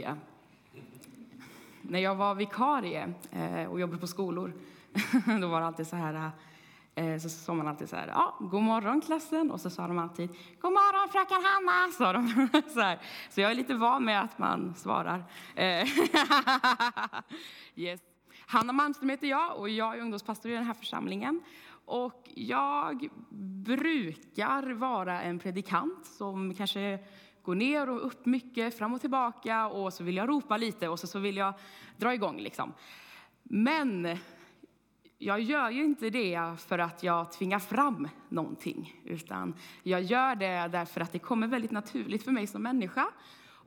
Ja. När jag var vikarie eh, och jobbade på skolor, då var det alltid så här eh, så sa man alltid så här, ja, god morgon klassen, och så sa de alltid, god morgon fröken Hanna, sa de. Så, här. så jag är lite van med att man svarar. Eh, yes. Hanna Malmström heter jag och jag är ungdomspastor i den här församlingen. Och jag brukar vara en predikant som kanske går ner och upp mycket, fram och tillbaka och så vill jag ropa lite och så, så vill jag dra igång liksom. Men jag gör ju inte det för att jag tvingar fram någonting, utan jag gör det därför att det kommer väldigt naturligt för mig som människa.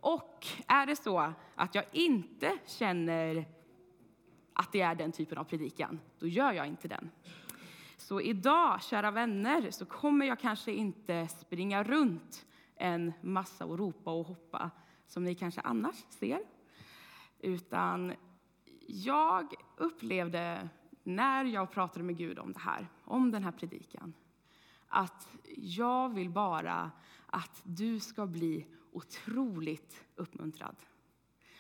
Och är det så att jag inte känner att det är den typen av predikan, då gör jag inte den. Så idag, kära vänner, så kommer jag kanske inte springa runt en massa och ropa och hoppa som ni kanske annars ser. Utan jag upplevde när jag pratade med Gud om det här, om den här predikan, att jag vill bara att du ska bli otroligt uppmuntrad.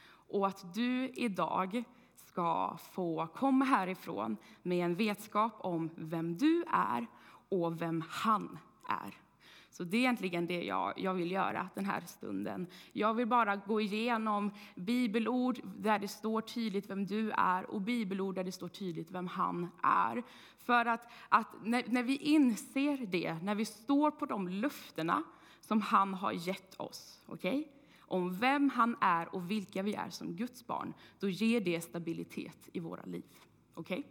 Och att du idag ska få komma härifrån med en vetskap om vem du är och vem han är. Så det är egentligen det jag, jag vill göra den här stunden. Jag vill bara gå igenom bibelord där det står tydligt vem du är och bibelord där det står tydligt vem han är. För att, att när, när vi inser det, när vi står på de löftena som han har gett oss, okay? om vem han är och vilka vi är som Guds barn, då ger det stabilitet i våra liv. Okay?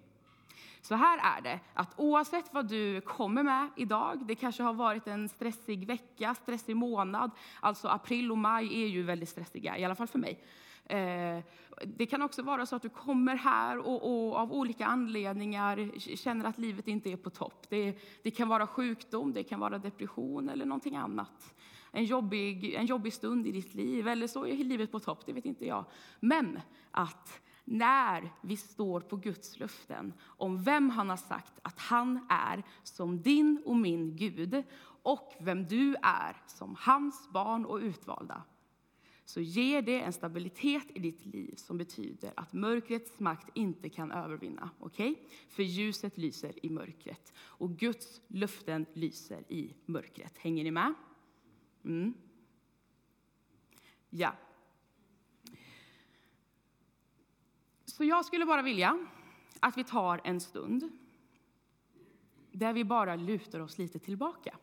Så här är det, att oavsett vad du kommer med idag, det kanske har varit en stressig vecka, stressig månad, alltså april och maj är ju väldigt stressiga, i alla fall för mig. Eh, det kan också vara så att du kommer här och, och, av olika anledningar känner att livet inte är på topp. Det, det kan vara sjukdom, det kan vara depression eller någonting annat en jobbig, en jobbig stund i ditt liv, eller så är livet på topp, det vet inte jag. Men att när vi står på Guds löften om vem han har sagt att han är som din och min Gud och vem du är som hans barn och utvalda så ger det en stabilitet i ditt liv som betyder att mörkrets makt inte kan övervinna. Okay? För ljuset lyser i mörkret och Guds löften lyser i mörkret. Hänger ni med? Mm. Ja. Så jag skulle bara vilja att vi tar en stund där vi bara lutar oss lite tillbaka.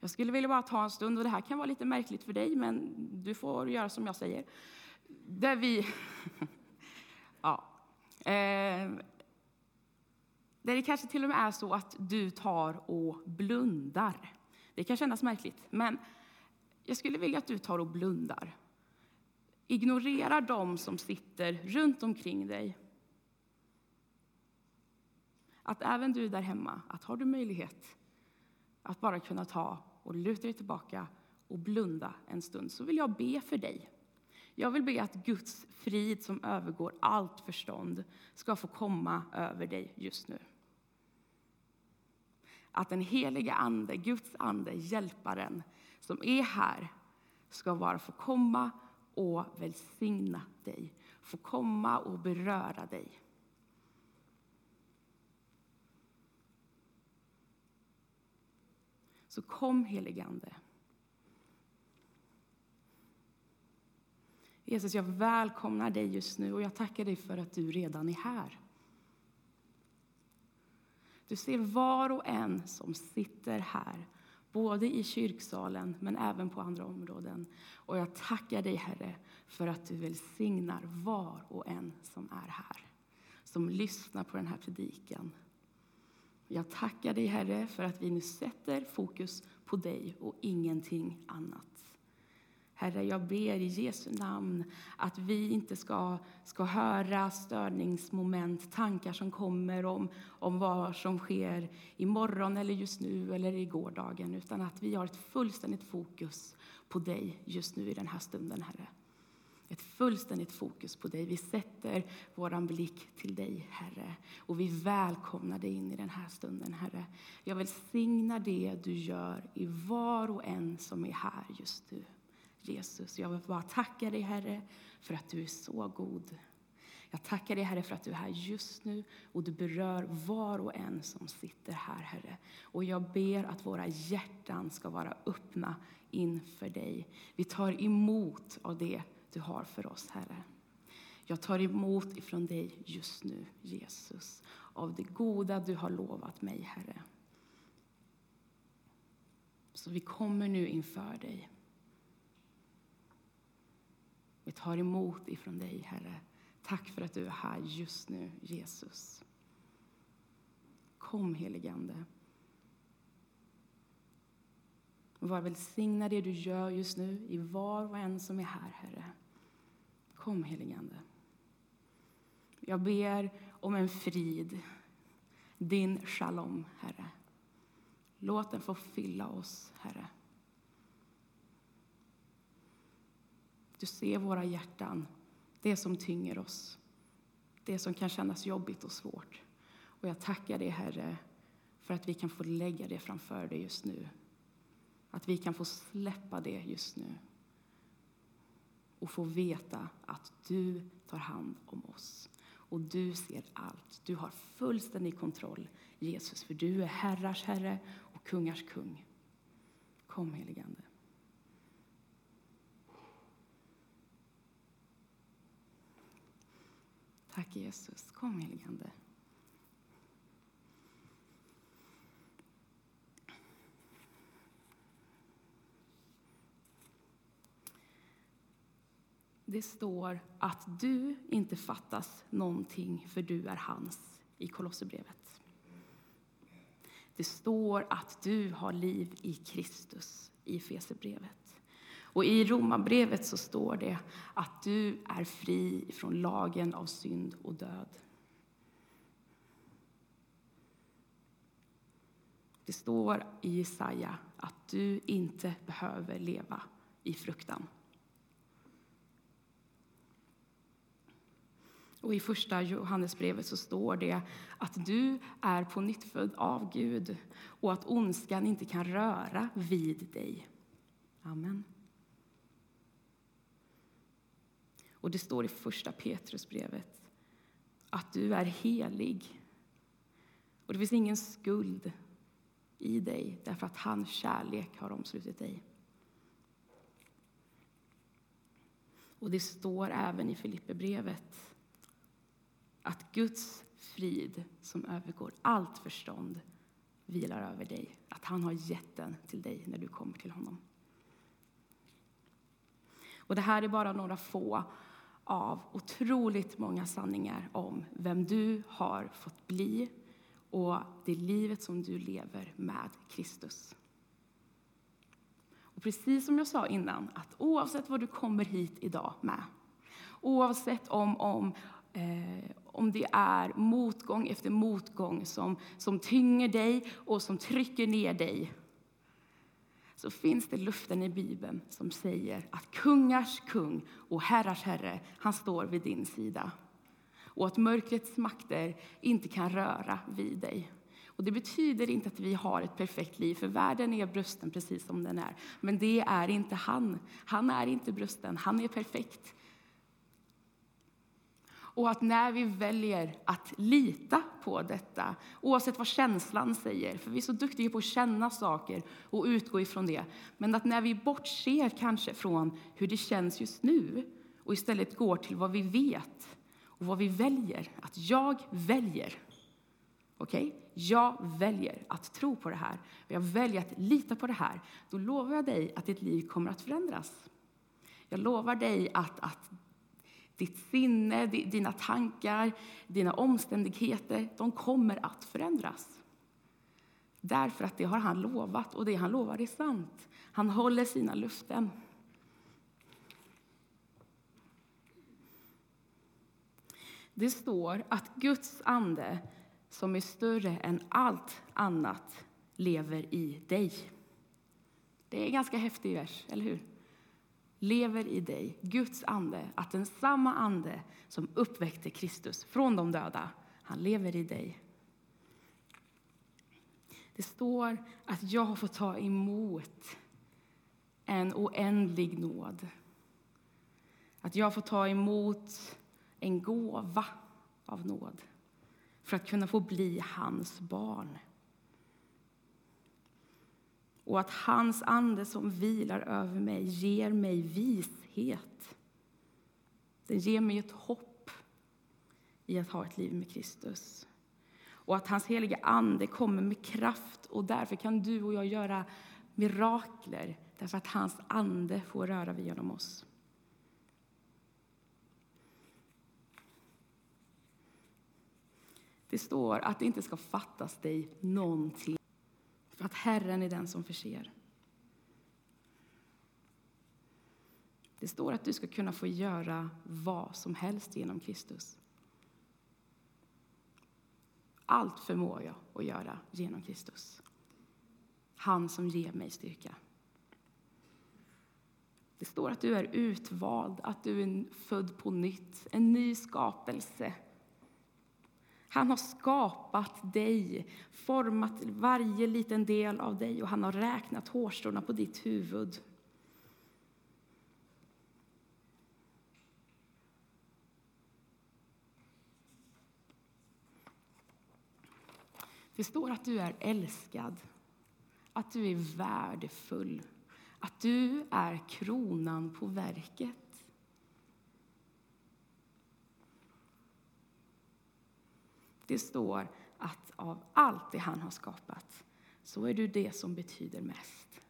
Jag skulle vilja bara ta en stund, och det här kan vara lite märkligt för dig, men du får göra som jag säger. Där vi... ja. Eh, där det kanske till och med är så att du tar och blundar. Det kan kännas märkligt, men jag skulle vilja att du tar och blundar. Ignorerar de som sitter runt omkring dig. Att även du där hemma, att har du möjlighet att bara kunna ta och luta dig tillbaka och blunda en stund, så vill jag be för dig. Jag vill be att Guds frid som övergår allt förstånd ska få komma över dig just nu att den heliga Ande, Guds ande, hjälparen som är här, ska bara få komma och välsigna dig, få komma och beröra dig. Så kom helige Ande. Jesus, jag välkomnar dig just nu och jag tackar dig för att du redan är här. Du ser var och en som sitter här, både i kyrksalen men även på andra områden. Och jag tackar dig, Herre, för att du välsignar var och en som är här, som lyssnar på den här predikan. Jag tackar dig, Herre, för att vi nu sätter fokus på dig och ingenting annat. Herre, jag ber i Jesu namn att vi inte ska, ska höra störningsmoment, tankar som kommer om, om vad som sker imorgon eller just nu eller i gårdagen, utan att vi har ett fullständigt fokus på dig just nu i den här stunden, Herre. Ett fullständigt fokus på dig. Vi sätter vår blick till dig, Herre. Och vi välkomnar dig in i den här stunden, Herre. Jag välsignar det du gör i var och en som är här just nu. Jesus. Jag vill bara tacka dig, Herre, för att du är så god. Jag tackar dig, Herre, för att du är här just nu och du berör var och en som sitter här, Herre. Och jag ber att våra hjärtan ska vara öppna inför dig. Vi tar emot av det du har för oss, Herre. Jag tar emot ifrån dig just nu, Jesus, av det goda du har lovat mig, Herre. Så vi kommer nu inför dig. Vi tar emot ifrån dig, Herre. Tack för att du är här just nu, Jesus. Kom, heligande. Var välsigna det du gör just nu i var och en som är här, Herre. Kom, heligande. Jag ber om en frid, din shalom, Herre. Låt den få fylla oss, Herre. Du ser våra hjärtan, det som tynger oss, det som kan kännas jobbigt och svårt. Och jag tackar dig, Herre, för att vi kan få lägga det framför dig just nu. Att vi kan få släppa det just nu och få veta att du tar hand om oss. Och du ser allt. Du har fullständig kontroll, Jesus, för du är herrars herre och kungars kung. Kom, heligande. Tack Jesus. Kom heligande. Det står att du inte fattas någonting för du är hans i Kolosserbrevet. Det står att du har liv i Kristus i Fesebrevet. Och i Romarbrevet så står det att du är fri från lagen av synd och död. Det står i Jesaja att du inte behöver leva i fruktan. Och i första Johannesbrevet så står det att du är på nytt av Gud och att ondskan inte kan röra vid dig. Amen. Och det står i första Petrusbrevet att du är helig. Och det finns ingen skuld i dig därför att hans kärlek har omslutit dig. Och det står även i Filipperbrevet att Guds frid som övergår allt förstånd vilar över dig. Att han har gett den till dig när du kommer till honom. Och det här är bara några få av otroligt många sanningar om vem du har fått bli och det livet som du lever med Kristus. Och precis som jag sa innan, att oavsett vad du kommer hit idag med, oavsett om, om, eh, om det är motgång efter motgång som, som tynger dig och som trycker ner dig, så finns det luften i Bibeln som säger att kungars kung och herrars herre, han står vid din sida. Och att mörkrets makter inte kan röra vid dig. Och det betyder inte att vi har ett perfekt liv, för världen är brösten precis som den är. Men det är inte han. Han är inte brösten, han är perfekt. Och att när vi väljer att lita på detta, oavsett vad känslan säger, för vi är så duktiga på att känna saker och utgå ifrån det, men att när vi bortser kanske från hur det känns just nu och istället går till vad vi vet och vad vi väljer, att jag väljer. Okej? Okay? Jag väljer att tro på det här jag väljer att lita på det här. Då lovar jag dig att ditt liv kommer att förändras. Jag lovar dig att, att ditt sinne, dina tankar, dina omständigheter, de kommer att förändras. Därför att det har han lovat och det han lovar är sant. Han håller sina löften. Det står att Guds ande, som är större än allt annat, lever i dig. Det är en ganska häftig vers, eller hur? Lever i dig, Guds ande, att den samma ande som uppväckte Kristus från de döda, han lever i dig. Det står att jag har fått ta emot en oändlig nåd. Att jag får ta emot en gåva av nåd för att kunna få bli hans barn. Och att hans ande som vilar över mig ger mig vishet. Den ger mig ett hopp i att ha ett liv med Kristus. Och att hans heliga ande kommer med kraft och därför kan du och jag göra mirakler därför att hans ande får röra vid genom oss. Det står att det inte ska fattas dig någonting, att Herren är den som förser. Det står att du ska kunna få göra vad som helst genom Kristus. Allt förmår jag att göra genom Kristus. Han som ger mig styrka. Det står att du är utvald, att du är född på nytt, en ny skapelse. Han har skapat dig, format varje liten del av dig och han har räknat hårstråna på ditt huvud. Det står att du är älskad, att du är värdefull, att du är kronan på verket. Det står att av allt det han har skapat så är du det som betyder mest.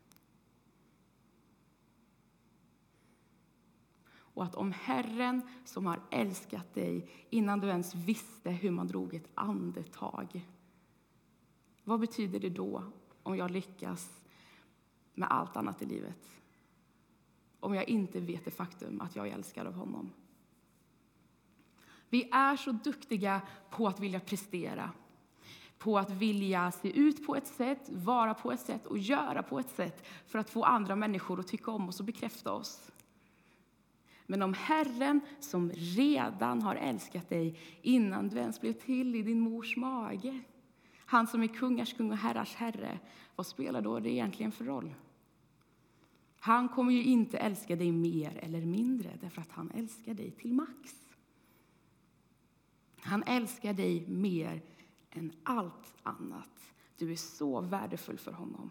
Och att om Herren som har älskat dig innan du ens visste hur man drog ett andetag vad betyder det då om jag lyckas med allt annat i livet? Om jag inte vet det faktum att jag är älskad av honom. Vi är så duktiga på att vilja prestera, på att vilja se ut på ett sätt, vara på ett sätt och göra på ett sätt för att få andra människor att tycka om oss och bekräfta oss. Men om Herren som redan har älskat dig innan du ens blev till i din mors mage han som är kungars kung och herrars herre, vad spelar då det egentligen för roll? Han kommer ju inte älska dig mer eller mindre därför att han älskar dig till max. Han älskar dig mer än allt annat. Du är så värdefull för honom.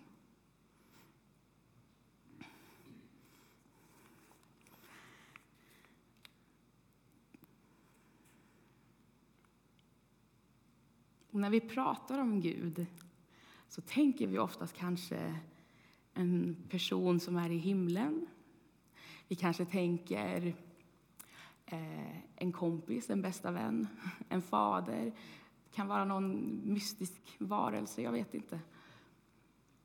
Och när vi pratar om Gud så tänker vi oftast kanske en person som är i himlen. Vi kanske tänker Eh, en kompis, en bästa vän, en fader. Det kan vara någon mystisk varelse, jag vet inte.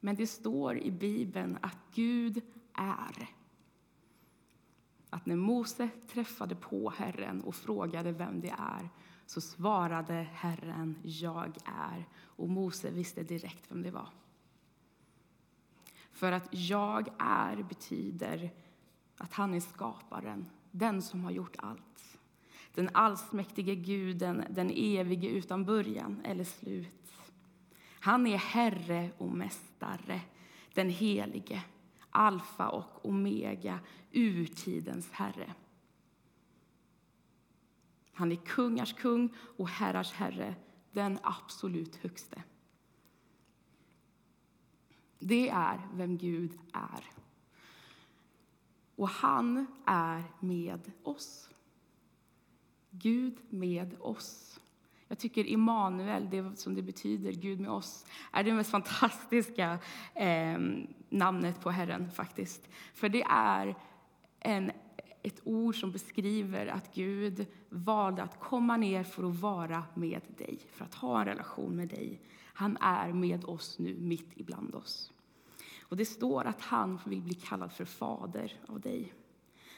Men det står i Bibeln att Gud är. Att när Mose träffade på Herren och frågade vem det är så svarade Herren, jag är. Och Mose visste direkt vem det var. För att jag är betyder att han är skaparen, den som har gjort allt. Den allsmäktige guden, den evige utan början eller slut. Han är Herre och Mästare, den helige, alfa och omega, urtidens Herre. Han är kungars kung och herrars herre, den absolut högste. Det är vem Gud är. Och han är med oss. Gud med oss. Jag tycker Immanuel, det som det betyder, Gud med oss, är det mest fantastiska eh, namnet på Herren faktiskt. För det är en ett ord som beskriver att Gud valde att komma ner för att vara med dig, för att ha en relation med dig. Han är med oss nu, mitt ibland oss. Och Det står att han vill bli kallad för fader av dig.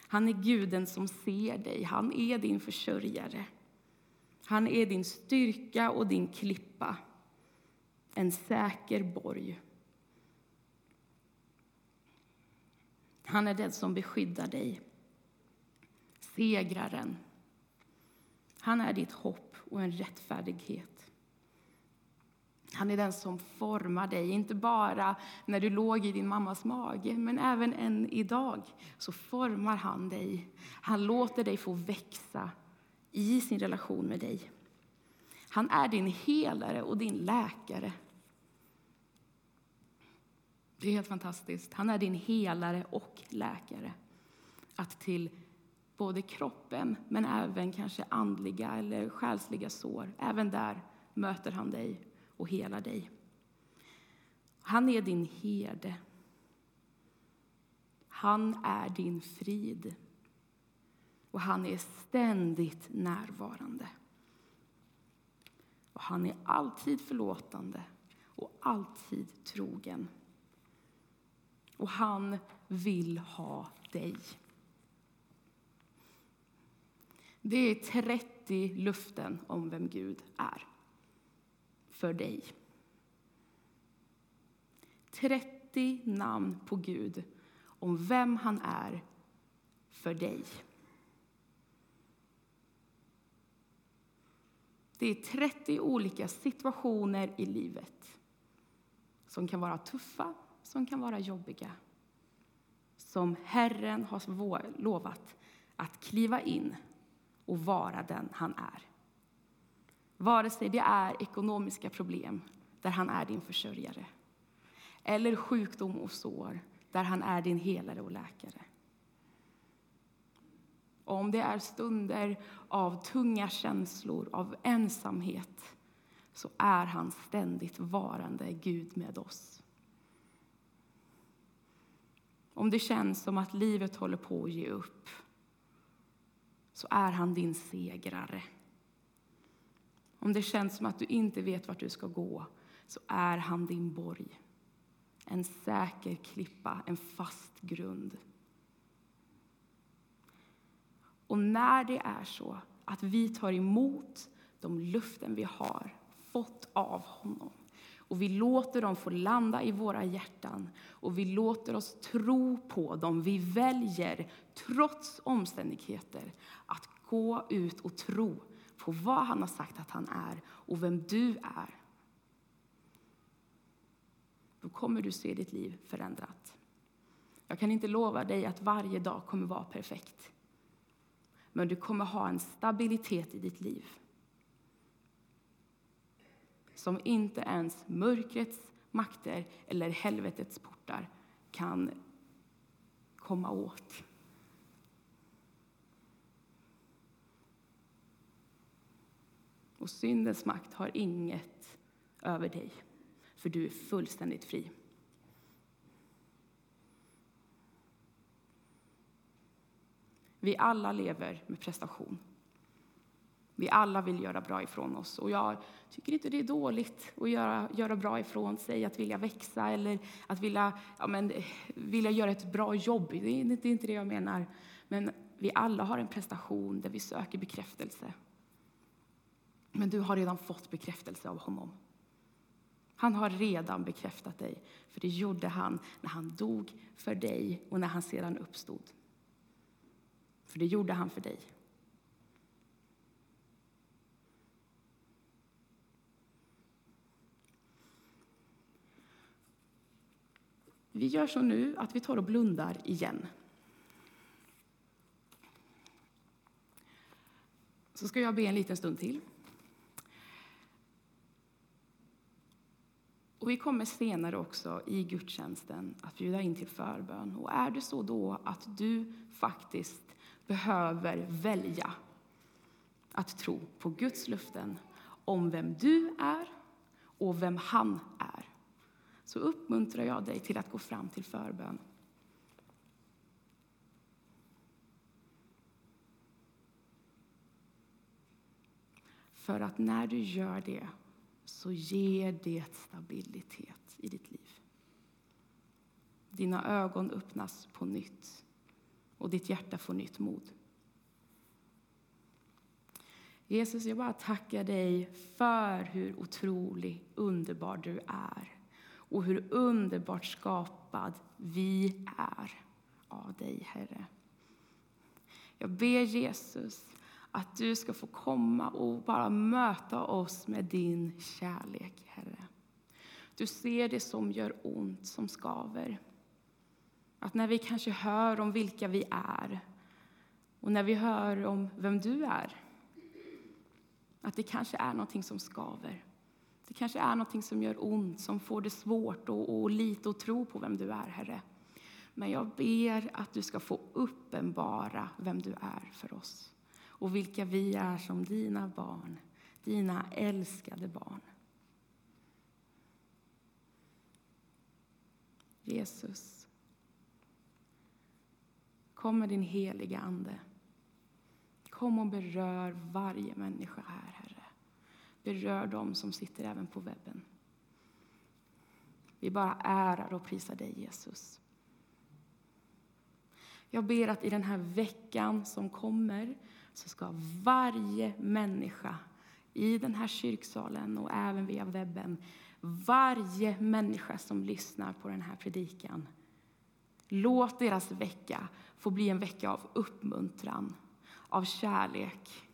Han är guden som ser dig, han är din försörjare. Han är din styrka och din klippa, en säker borg. Han är den som beskyddar dig segraren. Han är ditt hopp och en rättfärdighet. Han är den som formar dig, inte bara när du låg i din mammas mage, men även än idag så formar han dig. Han låter dig få växa i sin relation med dig. Han är din helare och din läkare. Det är helt fantastiskt. Han är din helare och läkare. Att till både kroppen, men även kanske andliga eller själsliga sår, även där möter han dig och helar dig. Han är din herde. Han är din frid. Och han är ständigt närvarande. Och han är alltid förlåtande och alltid trogen. Och han vill ha dig. Det är 30 luften om vem Gud är för dig. 30 namn på Gud om vem han är för dig. Det är 30 olika situationer i livet som kan vara tuffa, som kan vara jobbiga. Som Herren har lovat att kliva in och vara den han är. Vare sig det är ekonomiska problem, där han är din försörjare eller sjukdom och sår, där han är din helare och läkare. Om det är stunder av tunga känslor, av ensamhet så är han ständigt varande Gud med oss. Om det känns som att livet håller på att ge upp så är han din segrare. Om det känns som att du inte vet vart du ska gå så är han din borg. En säker klippa, en fast grund. Och när det är så att vi tar emot de luften vi har fått av honom och vi låter dem få landa i våra hjärtan och vi låter oss tro på dem. Vi väljer, trots omständigheter, att gå ut och tro på vad han har sagt att han är och vem du är. Då kommer du se ditt liv förändrat. Jag kan inte lova dig att varje dag kommer vara perfekt. Men du kommer ha en stabilitet i ditt liv som inte ens mörkrets makter eller helvetets portar kan komma åt. Och syndens makt har inget över dig, för du är fullständigt fri. Vi alla lever med prestation. Vi alla vill göra bra ifrån oss. Och jag tycker inte det är dåligt att göra, göra bra ifrån sig, att vilja växa eller att vilja, ja, men, vilja göra ett bra jobb. Det är, det är inte det jag menar. Men vi alla har en prestation där vi söker bekräftelse. Men du har redan fått bekräftelse av honom. Han har redan bekräftat dig, för det gjorde han när han dog för dig och när han sedan uppstod. För det gjorde han för dig. Vi gör så nu att vi tar och blundar igen. Så ska jag be en liten stund till. Och vi kommer senare också i gudstjänsten att bjuda in till förbön. Och är det så då att du faktiskt behöver välja att tro på Guds löften om vem du är och vem han är, så uppmuntrar jag dig till att gå fram till förbön. För att när du gör det så ger det stabilitet i ditt liv. Dina ögon öppnas på nytt och ditt hjärta får nytt mod. Jesus, jag bara tackar dig för hur otroligt underbar du är och hur underbart skapad vi är av dig, Herre. Jag ber Jesus att du ska få komma och bara möta oss med din kärlek, Herre. Du ser det som gör ont, som skaver. Att när vi kanske hör om vilka vi är och när vi hör om vem du är, att det kanske är någonting som skaver. Det kanske är någonting som gör ont, som får det svårt att, och lita och tro på vem du är, Herre. Men jag ber att du ska få uppenbara vem du är för oss och vilka vi är som dina barn, dina älskade barn. Jesus, kom med din heliga Ande. Kom och berör varje människa här, Herre. Berör dem som sitter även på webben. Vi bara ärar och prisar dig, Jesus. Jag ber att i den här veckan som kommer så ska varje människa i den här kyrksalen och även via webben, varje människa som lyssnar på den här predikan, låt deras vecka få bli en vecka av uppmuntran, av kärlek.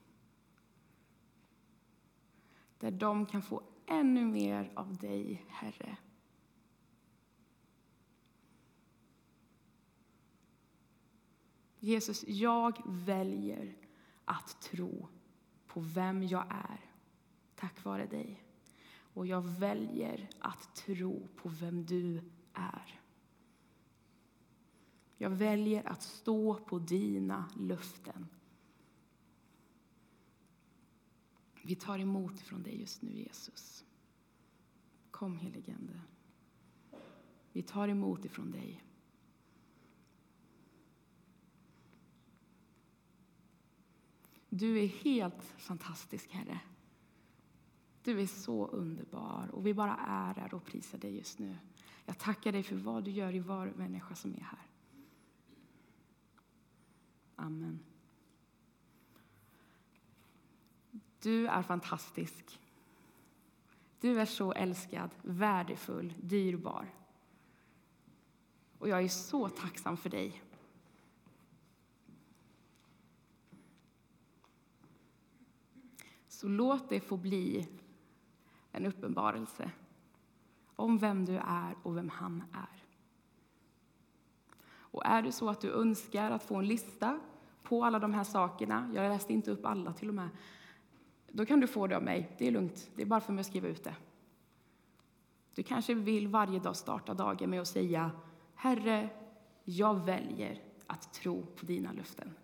Där de kan få ännu mer av dig, Herre. Jesus, jag väljer att tro på vem jag är tack vare dig. Och jag väljer att tro på vem du är. Jag väljer att stå på dina löften. Vi tar emot från dig just nu, Jesus. Kom, heligande. Vi tar emot ifrån dig. Du är helt fantastisk, Herre. Du är så underbar och vi bara ärar och prisar dig just nu. Jag tackar dig för vad du gör i var människa som är här. Amen. Du är fantastisk. Du är så älskad, värdefull, dyrbar. Och jag är så tacksam för dig. Så låt det få bli en uppenbarelse om vem du är och vem han är. Och är det så att du önskar att få en lista på alla de här sakerna, jag läste inte upp alla till och med, då kan du få det av mig. Det är lugnt, det är bara för mig att skriva ut det. Du kanske vill varje dag starta dagen med att säga Herre, jag väljer att tro på dina löften.